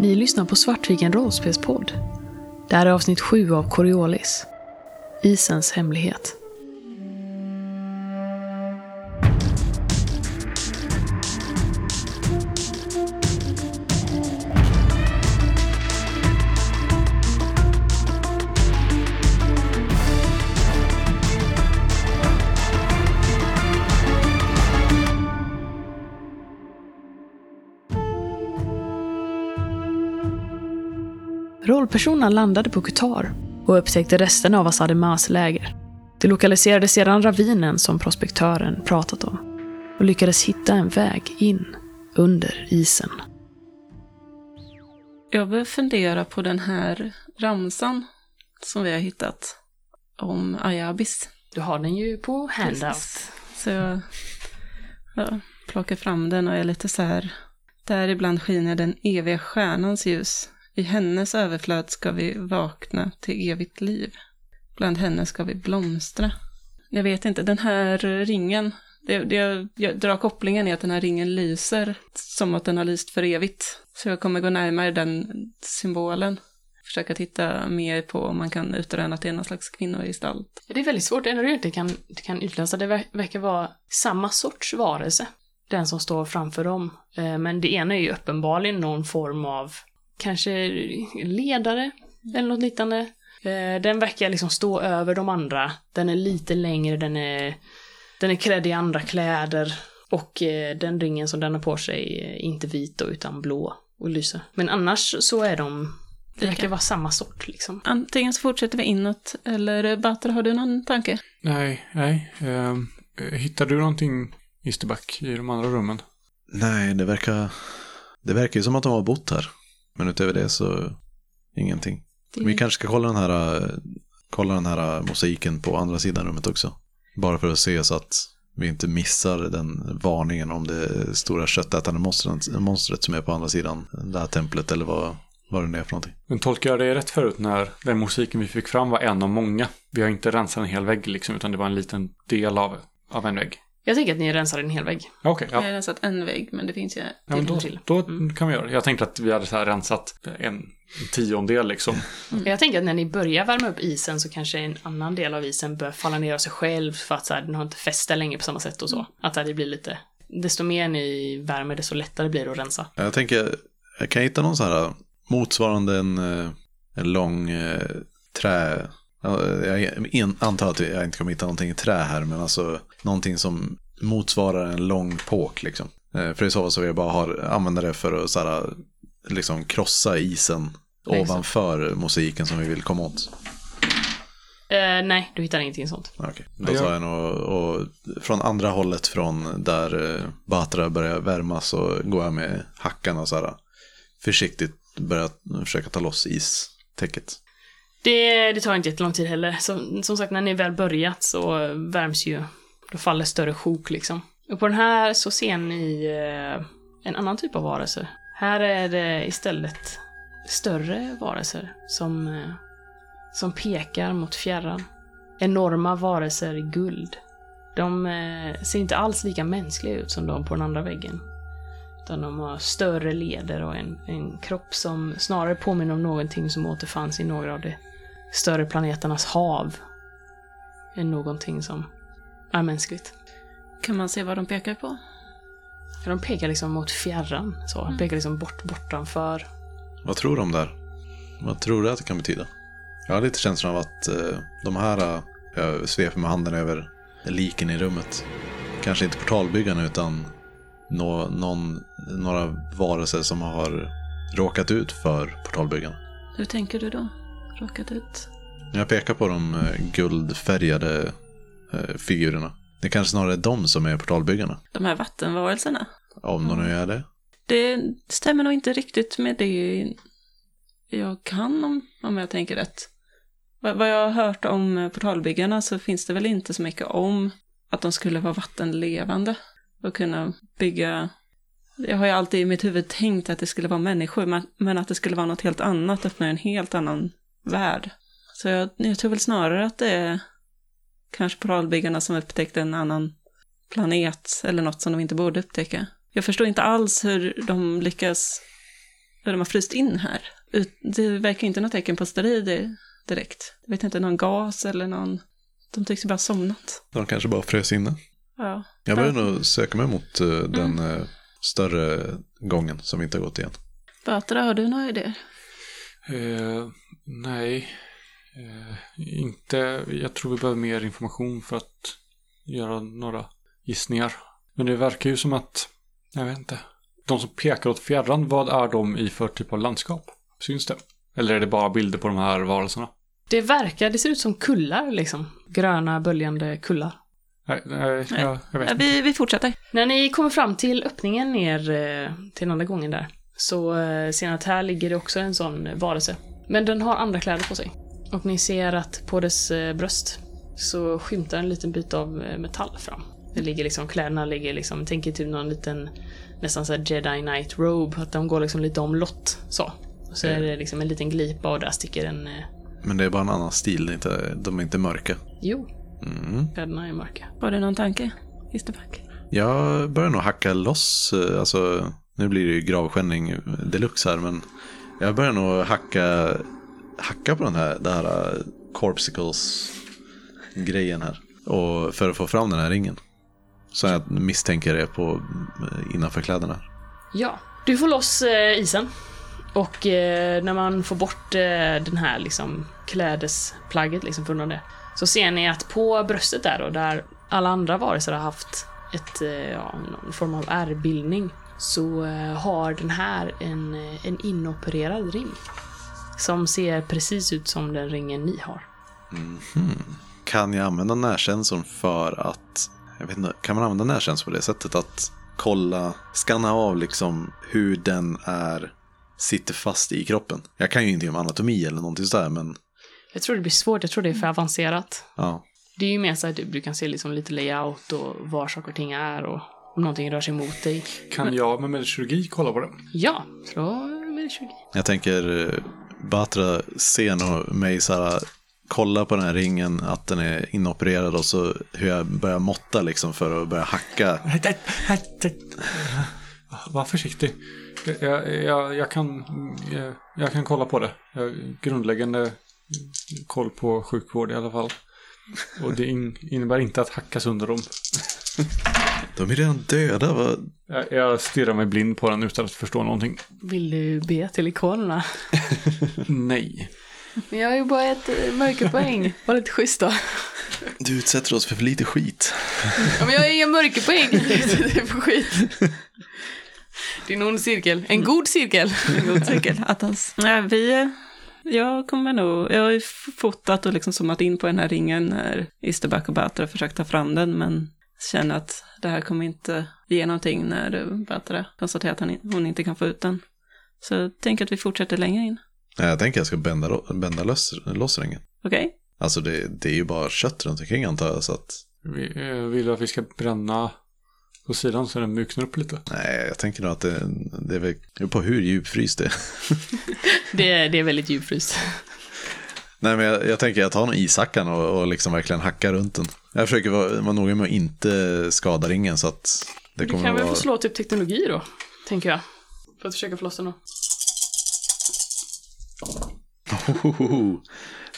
Ni lyssnar på Svartviken rollspelspodd. Det här är avsnitt 7 av Coriolis. Isens hemlighet. Rollpersonerna landade på Qatar och upptäckte resterna av Asademas läger. De lokaliserade sedan ravinen som prospektören pratat om och lyckades hitta en väg in under isen. Jag börjar fundera på den här ramsan som vi har hittat om Ayabis. Du har den ju på handout. Precis. Så jag, jag plockar fram den och är lite så här. Där ibland skiner den eviga stjärnans ljus. I hennes överflöd ska vi vakna till evigt liv. Bland henne ska vi blomstra. Jag vet inte, den här ringen. Det, det, jag drar kopplingen i att den här ringen lyser som att den har lyst för evigt. Så jag kommer gå närmare den symbolen. Försöka titta mer på om man kan utröna att det är någon slags kvinnogestalt. Det är väldigt svårt, det enda du inte kan, kan utläsa, det verkar vara samma sorts varelse. Den som står framför dem. Eh, men det ena är ju uppenbarligen någon form av kanske ledare eller något liknande. Eh, Den verkar liksom stå över de andra. Den är lite längre, den är, den är klädd i andra kläder. Och eh, den ringen som den har på sig är inte vit då, utan blå och lyser. Men annars så är de, det verkar vara samma sort liksom. Antingen så fortsätter vi inåt, eller Batra, har du någon tanke? Nej, nej. Ehm, hittar du någonting, Isterback, i de andra rummen? Nej, det verkar, det verkar ju som att de har bott här. Men utöver det så ingenting. Vi kanske ska kolla den här, kolla den här mosaiken på andra sidan rummet också. Bara för att se så att vi inte missar den varningen om det stora köttätande monstret, monstret som är på andra sidan det här templet eller vad, vad det nu är för någonting. Men tolkar jag det rätt förut när den musiken vi fick fram var en av många? Vi har inte rensat en hel vägg liksom, utan det var en liten del av, av en vägg. Jag tänker att ni rensar en hel vägg. Ja, Okej, Jag ja. har rensat en vägg, men det finns ju... ja men då, till. då Mm. kan vi göra det. Jag tänkte att vi hade så här rensat en, tiondel liksom. Jag tänker att när ni börjar värma upp isen så kanske en annan del av isen börjar falla ner av sig själv för att så här, den har inte fäste längre på samma sätt och så. Att så här, det blir lite, desto mer ni värmer desto lättare blir det att rensa. Jag tänker, jag kan hitta någon så här motsvarande en, eh, en lång eh, trä... ja, Jag antar att jag inte kommer hitta någonting i trä här, men alltså någonting som motsvarar en lång påk liksom. Eh, För i så fall så vill jag bara ha, använda det för att så här, liksom krossa isen upp. ovanför mosaiken som vi vill komma åt. Eh, nej, du hittar ingenting sånt. Okej, då Ja. tar jag nog, och från andra hållet från där eh, Batra börjar värma så går jag med hackan och så här försiktigt börjar försöka ta loss istäcket. Det, det tar inte jättelång tid heller. Som, som sagt, när ni väl börjat så värms ju, då faller större sjok liksom. Och på den här så ser ni eh, en annan typ av varelser. Här är det istället större varelser som, eh, som pekar mot fjärran. Enorma varelser i guld. De eh, ser inte alls lika mänskliga ut som de på den andra väggen. Utan de har större leder och en, en kropp som snarare påminner om någonting som återfanns i några av de större planeternas hav. Än någonting som är mänskligt. Kan man se vad de pekar på? De pekar liksom mot fjärran. Så. De pekar liksom bort bortanför. Vad tror de där? Vad tror du att det kan betyda? Jag har lite känslan av att eh, de här, eh, jag sveper med handen över liken i rummet, kanske inte portalbyggarna utan nå, någon, några varelser som har råkat ut för portalbyggarna. Hur tänker du då? Råkat ut? Jag pekar på de eh, guldfärgade eh, figurerna. Det kanske snarare är de som är portalbyggarna. De här vattenvarelserna? Om de nu är det. Det stämmer nog inte riktigt med det jag kan om, om jag tänker rätt. Vad vad jag har hört om eh, portalbyggarna så finns det väl inte så mycket om att de skulle vara vattenlevande och kunna bygga... Jag har ju alltid i mitt huvud tänkt att det skulle vara människor, men, men att det skulle vara något helt annat öppnar en helt annan värld. Så jag, jag tror väl snarare att det är kanske portalbyggarna som upptäckte en annan planet eller något som de inte borde upptäcka. Jag förstår inte alls hur de lyckas hur de har fryst in här. Det verkar inte något tecken på strid i- direkt. Jag vet inte, någon gas eller någon... De tycks ju bara ha somnat. De kanske bara frös inne. Ja. Jag börjar nog söka mig mot eh, den eh, större gången som vi inte har gått igen. Batra, har du några idéer? Eh, nej, eh, inte. Jag tror vi behöver mer information för att göra några gissningar. Men det verkar ju som att, jag vet inte. De som pekar åt fjärran, vad är de i för typ av landskap? Syns det? Eller är det bara bilder på de här varelserna? Det verkar, det ser ut som kullar liksom. Gröna böljande kullar. Nej, nej. Jag, jag vet Ja, inte. vi, vi fortsätter. När ni kommer fram till öppningen ner eh, till den andra gången där, så ser ni att här ligger det också en sån varelse. Men den har andra kläder på sig. Och ni ser att på dess eh, bröst så skymtar en liten bit av eh, metall fram. Det ligger liksom, kläderna ligger liksom, tänk er typ någon liten, nästan så här jedi knight robe, att de går liksom lite omlott så. Och så är det liksom en liten glipa och där sticker en, eh, Men det är bara en annan stil, det är inte, de är inte mörka. jo, Mm. kläderna är mörka. Har du någon tanke, Isterback? Jag börjar nog hacka loss, eh, alltså nu blir det ju gravskändning deluxe här, men jag börjar nog hacka, hacka på den här, den här äh, Corpsicles grejen här. Och för att få fram den här ringen. Så jag misstänker det på äh, innanför kläderna. Ja, du får loss eh, isen. Och eh, när man får bort eh, den här liksom klädesplagget liksom från det. Så ser ni att på bröstet där då, där alla andra varelser har haft ett, ja, någon form av ärrbildning. Så eh, har den här en, eh, en inopererad ring. Som ser precis ut som den ringen ni har. Kan jag använda närsensorn för att, jag vet inte, kan man använda närsensorn på det sättet att kolla, skanna av liksom hur den är, sitter fast i kroppen? Jag kan ju inte om anatomi eller någonting sådär, men Jag tror det blir svårt, jag tror det är för avancerat. ja. Det är ju mer så att du kan se liksom lite layout och var saker och ting är och om någonting rör sig mot dig. Kan jag med mediekirurgi kolla på det? Ja, slå med 20. Jag tänker, eh, Batra ser nog mig så här, kolla på den här ringen, att den är inopererad och så hur jag börjar måtta liksom för att börja hacka. Var försiktig. Jag, jag, jag, kan, jag, jag kan kolla på det. Jag har grundläggande koll på sjukvård i alla fall. Och det in, innebär inte att hacka sönder dem. De är redan döda, vad? Jag, jag stirrar mig blind på den utan att förstå någonting. Vill du be till ikonerna? Nej. Men jag har ju bara ett eh, mörkerpoäng. Var lite schysst då. Du utsätter oss för för lite skit. Ja, men jag har inga mörkerpoäng. Det är för skit. Det är en ond cirkel. En god cirkel. En god cykel. Attans. Ja, vi, jag kommer nog, jag har ju fotat och liksom zoomat in på den här ringen när Isterback och Batra försökt ta fram den, men känner att det här kommer inte ge någonting när Batra konstaterar att han, hon inte kan få ut den. Så jag tänker att vi fortsätter längre in. Jag tänker jag ska bända, bända loss, loss ringen. Okej? Alltså det, det är ju bara kött runt omkring antar jag, så att Vi, eh, vill du att vi ska bränna på sidan så den mjuknar upp lite? nej, jag tänker nog att det, det är väl på hur djupfryst det är. Det är, det är väldigt djupfryst. Nej, men jag, jag tänker jag tar nog ishackan och, och liksom verkligen hackar runt den. Jag försöker vara, vara noga med att inte skada ringen så att det Du kommer kan att väl vara... få slå typ teknologi då, tänker jag. För att försöka få loss den då.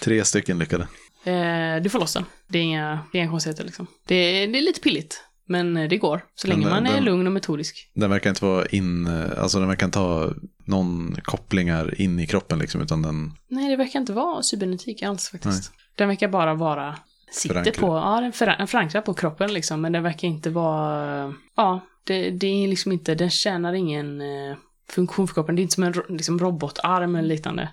Tre stycken lyckade. Eh, du får loss den. Det är inga, det är inga konstigheter liksom. Det är, det är lite pilligt. Men eh, det går. Så länge den- man är den- lugn och metodisk. Den verkar inte vara in, alltså den verkar inte ha någon kopplingar in i kroppen liksom, utan den, Nej, det verkar inte vara cybernetik alls faktiskt. Den verkar bara vara... Sitter Förankrad. på... Ja, den föran- förankrar på kroppen liksom. Men den verkar inte vara... Ja, det, det är liksom inte... Den tjänar ingen eh, funktion för kroppen. Det är inte som en liksom, robotarm eller liknande.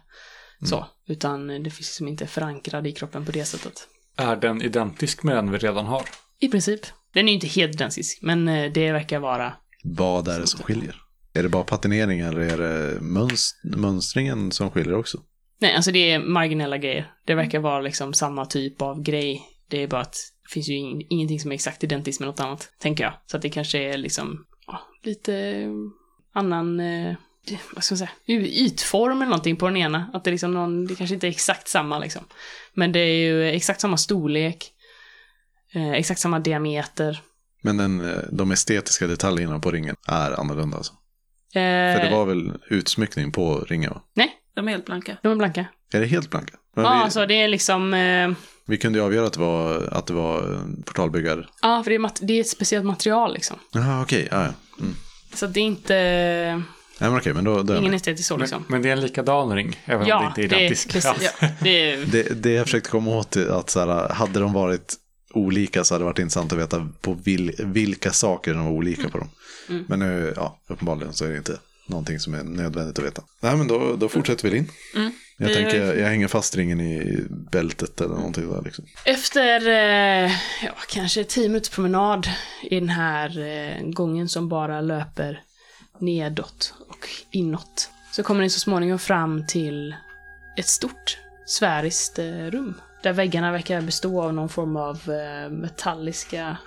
Så. Utan det finns liksom inte förankrad i kroppen på det sättet. Är den identisk med den vi redan har? I princip. Den är ju inte helt identisk, men eh, det verkar vara... vad är det som skiljer? Är det bara patinering eller är det mönst- mönstringen som skiljer också? Nej, alltså det är marginella grejer. Det verkar vara liksom samma typ av grej. Det är bara att det finns ju ing- ingenting som är exakt identiskt med något annat, tänker jag. Så att det kanske är liksom ja, lite eh, annan, eh, vad ska man säga, ytform eller någonting på den ena. Att det liksom någon, det kanske inte är exakt samma liksom. Men det är ju exakt samma storlek, eh, exakt samma diameter. Men den, eh, de estetiska detaljerna på ringen är annorlunda alltså. För det Eh, var väl utsmyckning på ringen va? Nej, De är helt blanka. de är blanka. Är det helt blanka? Men Ja, vi, alltså det är liksom... Eh, vi kunde ju avgöra att det var, att det var eh, portalbyggare. ja, för det är, mat- det är ett speciellt material liksom. Jaha, okej. Ja, ja. Mm. Så det är inte... Nej, men okej, men då... då Ingen estetisk så Men, liksom. men det är en likadan ring, även om Ja, det inte är identisk. precis. Ja. Det är... det, det jag försökte komma åt är att så här, hade de varit olika så hade det varit intressant att veta på vil, vilka saker de var olika på dem. Mm. Men nu, ja, uppenbarligen så är det inte någonting som är nödvändigt att veta. Nej, men då, då fortsätter vi in. Mm. Jag Vi- tänker, jag hänger fast ringen i bältet eller någonting där liksom. Efter eh, ja, kanske tio minuters promenad i den här eh, gången som bara löper nedåt och inåt så kommer ni så småningom fram till ett stort sfäriskt eh, rum där väggarna verkar bestå av någon form av metalliska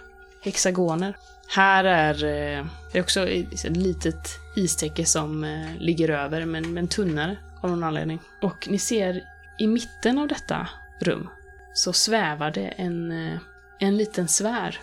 hexagoner. Här är eh, det också ett litet istäcke som eh, ligger över, men, men tunnare av någon anledning. Och ni ser i mitten av detta rum så svävar det en, eh, en liten sfär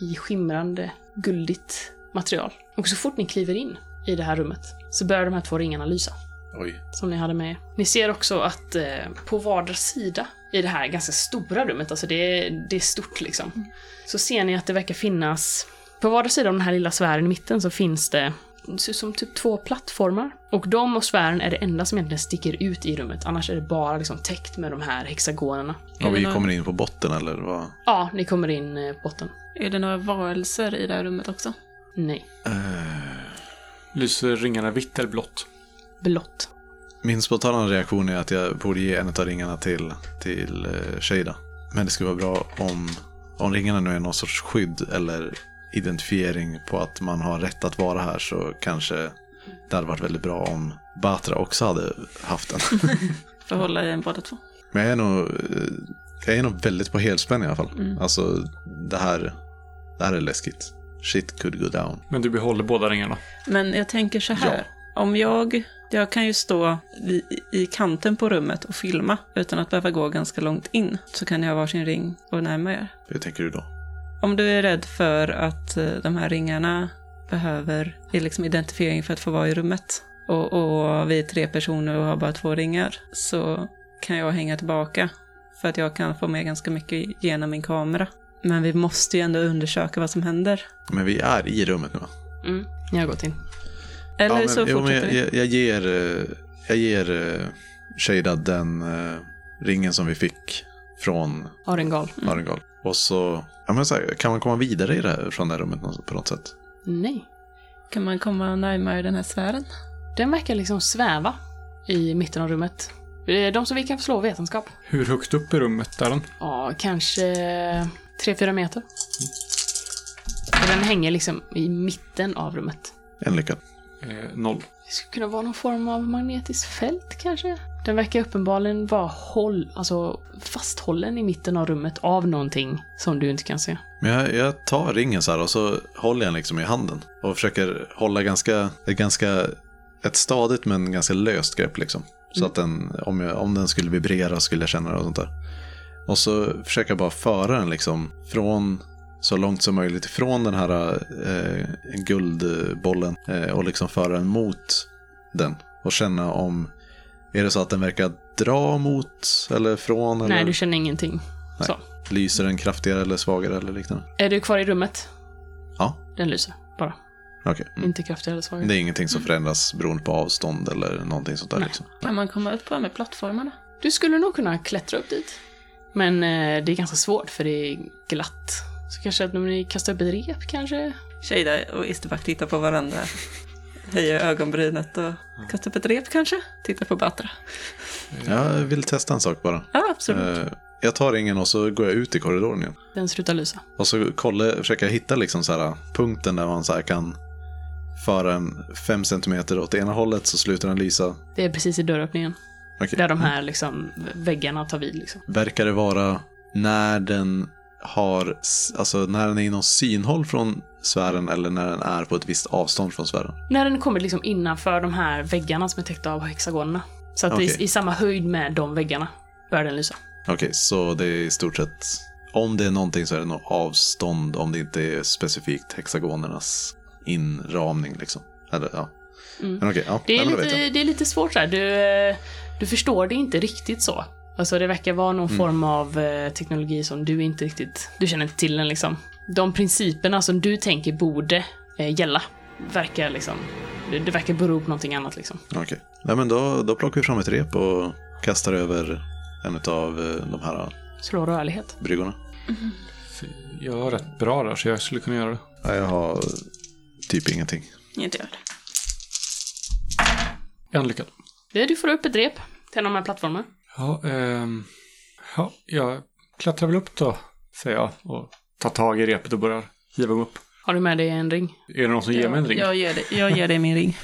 i skimrande guldigt material. Och så fort ni kliver in i det här rummet så börjar de här två ringarna lysa Oj. som ni hade med er. Ni ser också att eh, på vardera sida i det här ganska stora rummet, alltså det är, det är stort liksom, så ser ni att det verkar finnas, på vardera sida av den här lilla sfären i mitten så finns det det ser ut som typ två plattformar. Och de och sfären är det enda som egentligen sticker ut i rummet. Annars är det bara liksom täckt med de här hexagonerna. Och vi kommer in på botten eller vad? Ja, ni kommer in eh, på botten. Är det några varelser i det här rummet också? Nej. Lyser ringarna vitt eller blått? Blått. Min spontana reaktion är att jag borde ge en av ringarna till, till uh, Shada. Men det skulle vara bra om, om ringarna nu är någon sorts skydd eller identifiering på att man har rätt att vara här så kanske det hade varit väldigt bra om Batra också hade haft den. För att hålla i en båda två. Men jag är nog, eh, jag är nog väldigt på helspänn i alla fall. Mm. Alltså det här, det här är läskigt. Shit could go down. Men du behåller båda ringarna. Men jag tänker så här. Om jag, jag kan ju stå i kanten på rummet och filma utan att behöva gå ganska långt in. Så kan jag ha varsin ring och närma er. Hur tänker du då? Om du är rädd för att eh, de här ringarna behöver är liksom identifiering för att få vara i rummet och, och vi är tre personer och har bara två ringar så kan jag hänga tillbaka för att jag kan få med ganska mycket genom min kamera. Men vi måste ju ändå undersöka vad som händer. Men vi är i rummet nu va? Mm. Ni har gått in. Eller Ja, men, så jo, fortsätter jag, vi. jag, jag ger, eh, jag ger uh, Shada den eh, ringen som vi fick från Arengal. Arengol. Och så, ja, men så här, kan man komma vidare i det här, från det här rummet på något sätt? Nej. Kan man komma närmare den här sfären? Den verkar liksom sväva i mitten av rummet. De som vi kan slå vetenskap. Hur högt upp i rummet är den? Ja, kanske 3-4 meter. Och den hänger liksom i mitten av rummet. En lyckad. Eh, noll. Det skulle kunna vara någon form av magnetiskt fält kanske? Den verkar uppenbarligen vara håll, alltså fasthållen i mitten av rummet av någonting som du inte kan se. Men jag, jag tar ringen så här och så håller jag den liksom i handen. Och försöker hålla ganska, ett ganska, ett stadigt men ganska löst grepp liksom. Så att den, om, jag, om den skulle vibrera skulle jag känna det och sånt där. Och så försöker jag bara föra den liksom från så långt som möjligt ifrån den här eh, guldbollen eh, och liksom föra den mot den. Och känna om, är det så att den verkar dra mot eller från? Nej, eller du känner ingenting. Nej. Så. lyser den kraftigare eller svagare eller liknande? Är du kvar i rummet? Ja. Den lyser, bara. Okej. Mm. Inte kraftigare eller svagare. Det är ingenting som förändras beroende på avstånd eller någonting sånt där Nej. liksom. Kan man komma upp på de här plattformarna? Du skulle nog kunna klättra upp dit. Men eh, det är ganska svårt för det är glatt. Så kanske att ni kastar upp ett rep kanske? Shada och Isterback tittar på varandra. Höjer ögonbrynet och kastar upp ett rep kanske? Tittar på Batra. Jag vill testa en sak bara. Ja, absolut. Eh, Jag tar ringen och så går jag ut i korridoren igen. Den slutar lysa. Och så kollar, försöker jag hitta liksom så här, punkten där man så här kan föra en fem centimeter åt ena hållet så slutar den lysa. Det är precis i dörröppningen. Okej. Där de här liksom, väggarna tar vid liksom. Verkar det vara när den har, alltså när den är inom synhåll från sfären eller när den är på ett visst avstånd från sfären? När den kommer liksom innanför de här väggarna som är täckta av hexagonerna. Så att det Okej. är i samma höjd med de väggarna börjar den lysa. Okej, så det är i stort sett, om det är någonting så är det nog avstånd om det inte är specifikt hexagonernas inramning liksom. Eller ja. Men okej, ja. Det är, Nej, lite, det är lite svårt så här. Du, eh, du förstår det inte riktigt så. Alltså det verkar vara någon Mm. form av eh, teknologi som du inte riktigt, du känner inte till den liksom. De principerna som du tänker borde eh, gälla verkar liksom, det, det verkar bero på någonting annat liksom. Okej. Nej, men då, då plockar vi fram ett rep och kastar över en av de här Slå rörlighet. bryggorna. Jag var rätt bra där så jag skulle kunna göra det. Ja, jag har typ ingenting. Inte jag. En lyckad. Det, du får upp ett rep till en av de här plattformarna. Ja, ehm, ja, jag klättrar väl upp då, säger jag. Och tar tag i repet och börjar hiva upp. Har du med dig en ring? Är det någon som ger mig en ring? Jag ger, dig, jag ger dig min ring.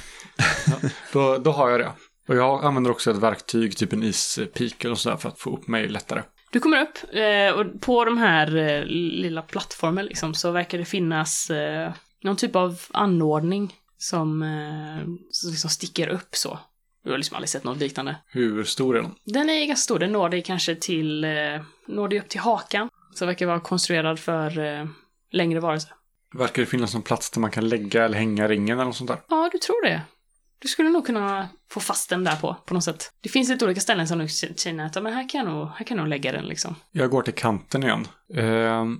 Då, då har jag det. Och jag använder också ett verktyg, typ en ispik eller sådär för att få upp mig lättare. Du kommer upp eh, och på de här eh, lilla plattformen liksom så verkar det finnas eh, någon typ av anordning som, eh, som liksom sticker upp så. Du har liksom aldrig sett något liknande. Hur stor är den? Den är ganska stor, den når dig kanske till, eh, når dig upp till hakan. Så verkar vara konstruerad för eh, längre varelser. Verkar det finnas någon plats där man kan lägga eller hänga ringen eller något sånt där? Ja, du tror det. Du skulle nog kunna få fast den där på, på något sätt. Det finns lite olika ställen som du känner att men här kan jag nog, här kan jag nog lägga den liksom. Jag går till kanten igen. Ehm,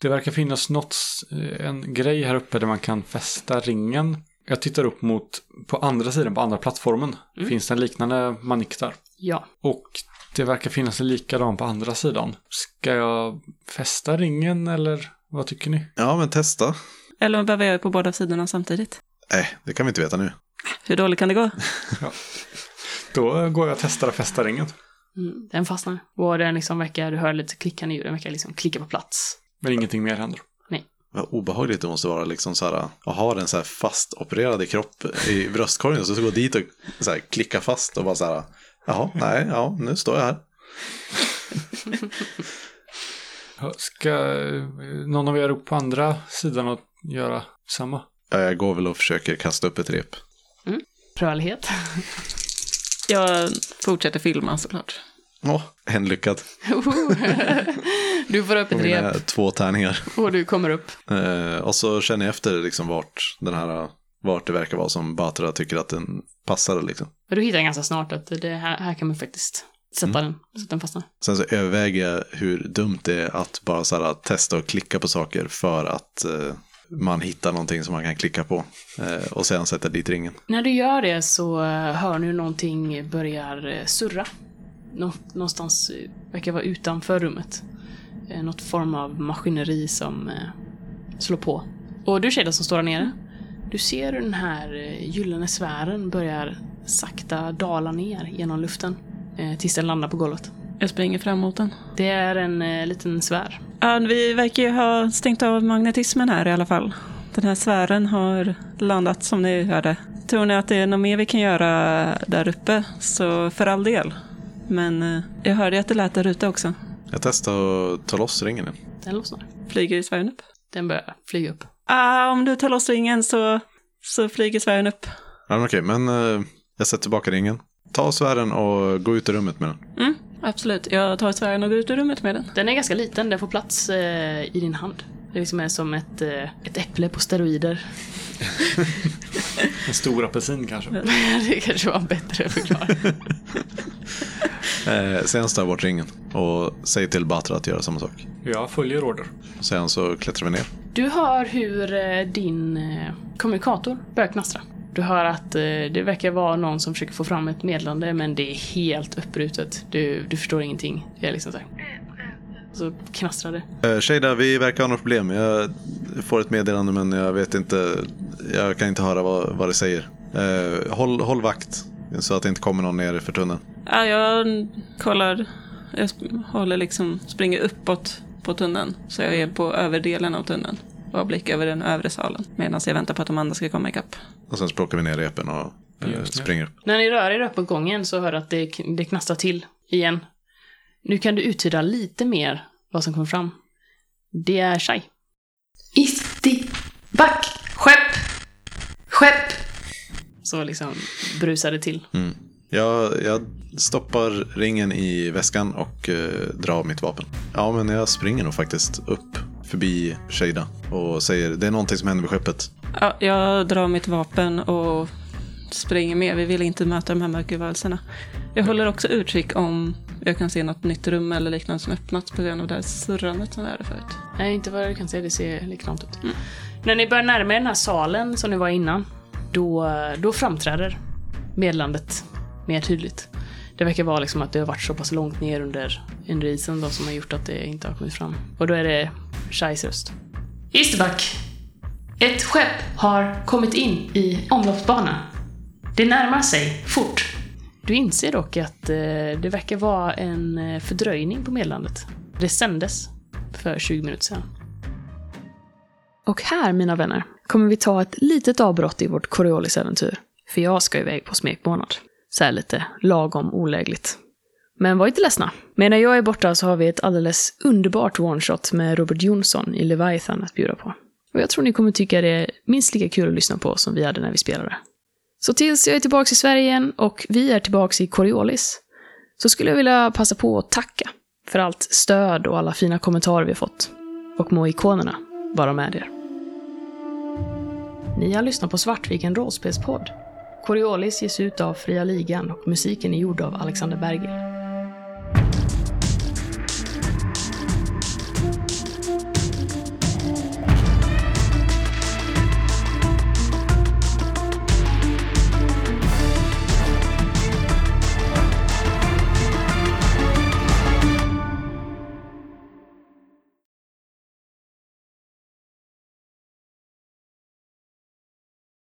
det verkar finnas något, eh, en grej här uppe där man kan fästa ringen. Jag tittar upp mot, på andra sidan, på andra plattformen. Finns det en liknande manick där? Ja. Och det verkar finnas en likadan på andra sidan. Ska jag fästa ringen eller vad tycker ni? Ja, men testa. Eller behöver jag på båda sidorna samtidigt? Nej, det kan vi inte veta nu. Hur dåligt kan det gå? Då går jag och testar att fästa ringen. Mm, den fastnar. Och den liksom verkar, du hör lite klickande ljud, den verkar liksom klicka på plats. Men ingenting mer händer. Vad obehagligt det måste vara liksom så här, att ha den så här fast opererad i kropp i bröstkorgen och så gå dit och så här, klicka fast och bara så här, jaha, nej, ja, nu står jag här. Ska eh, någon av er upp på andra sidan och göra samma? Ja, Jag går väl och försöker kasta upp ett rep. Rörlighet. Jag fortsätter filma såklart. Åh, en lyckad. du får upp ett rep två tärningar. och du kommer upp. Eh, och så känner jag efter liksom vart den här, vart det verkar vara som Batra tycker att den passar liksom. Du hittar ganska snart att det här, här kan man faktiskt sätta den så att den fastnar. Sen så överväger jag hur dumt det är att bara så här, testa och klicka på saker för att eh, man hittar någonting som man kan klicka på. Eh, och sen sätta dit ringen. När du gör det så eh, hör du någonting börjar eh, surra. Nå- någonstans, eh, verkar vara utanför rummet. Eh, Något form av maskineri som eh, slår på. Och du Shada som står där nere. Du ser hur den här eh, gyllene sfären börjar sakta dala ner genom luften. eh, Tills den landar på golvet. Jag springer fram mot den. Det är en eh, liten sfär. Ja, vi verkar ju ha stängt av magnetismen här i alla fall. Den här sfären har landat som ni hörde. Tror ni att det är något mer vi kan göra där uppe, så för all del. Men eh, jag hörde att det lät där ute också. Jag testar att ta loss ringen. Den lossnar. Flyger sfären upp? Den börjar flyga upp. Ah, om du tar loss ringen så, så flyger sfären upp. Ja, men okej, men eh, jag sätter tillbaka ringen. Ta sfären och gå ut i rummet med den. Mm, absolut. Jag tar sfären och går ut ur rummet med den. Den är ganska liten, den får plats eh, i din hand. Det liksom är som ett, eh, ett äpple på steroider. En stor apelsin kanske? det kanske var en bättre förklaring. Eh, sen tar bort ringen och säger till Batra att göra samma sak. Jag följer order. Sen så klättrar vi ner. Du hör hur eh, din eh, kommunikator börjar knastra. Du hör att det verkar vara någon som försöker få fram ett meddelande men det är helt uppbrutet. Du, du förstår ingenting. Det är liksom så här. Så knastrar det. Eh, Shada, vi verkar ha något problem. Jag får ett meddelande men jag vet inte. Jag kan inte höra vad, vad det säger. Eh, håll, håll vakt så att det inte kommer någon ner för tunneln. Ja, jag kollar. Jag håller liksom, springer uppåt på tunneln. Så jag är på överdelen av tunneln. Och har blick över den övre salen. Medan jag väntar på att de andra ska komma ikapp. Och sen så plockar vi ner repen och eh, det. springer upp. När ni rör er uppåt gången så hör du att det, det knastrar till igen. Nu kan du uttyda lite mer vad som kommer fram. Det är Shai. Isti, back, skepp, skepp. Så liksom brusar det till. Mm. Jag, jag stoppar ringen i väskan och eh, drar mitt vapen. Ja, men jag springer nog faktiskt upp förbi Shada och säger det är någonting som händer med skeppet. Ja, jag drar mitt vapen och springer med. Vi vill inte möta de här mörkervarelserna. Jag håller också utkik om jag kan se något nytt rum eller liknande som öppnats på grund av det här surrandet som vi hade förut. Nej, inte vad du kan se. Det ser likadant ut. När ni börjar närma er den här salen som ni var innan, då, då framträder medlandet mer tydligt. Det verkar vara liksom att det har varit så pass långt ner under, under isen då som har gjort att det inte har kommit fram. Och då är det Shais röst. Isterback! Ett skepp har kommit in i omloppsbanan. Det närmar sig fort. Du inser dock att eh, det verkar vara en eh, fördröjning på meddelandet. Det sändes för 20 minuter sedan. Och här, mina vänner, kommer vi ta ett litet avbrott i vårt Coriolis-äventyr. För jag ska iväg på smekmånad. Så här lite lagom olägligt. Men var inte ledsna. Medan jag är borta så har vi ett alldeles underbart one-shot med Robert Jonsson i Leviathan att bjuda på. Och jag tror ni kommer tycka det är minst lika kul att lyssna på som vi hade när vi spelade. Så tills jag är tillbaka i Sverige igen och vi är tillbaka i Coriolis så skulle jag vilja passa på att tacka för allt stöd och alla fina kommentarer vi har fått. Och må ikonerna vara med er. Ni har lyssnat på Svartviken rollspelspodd. Coriolis ges ut av Fria Ligan och musiken är gjord av Alexander Berger.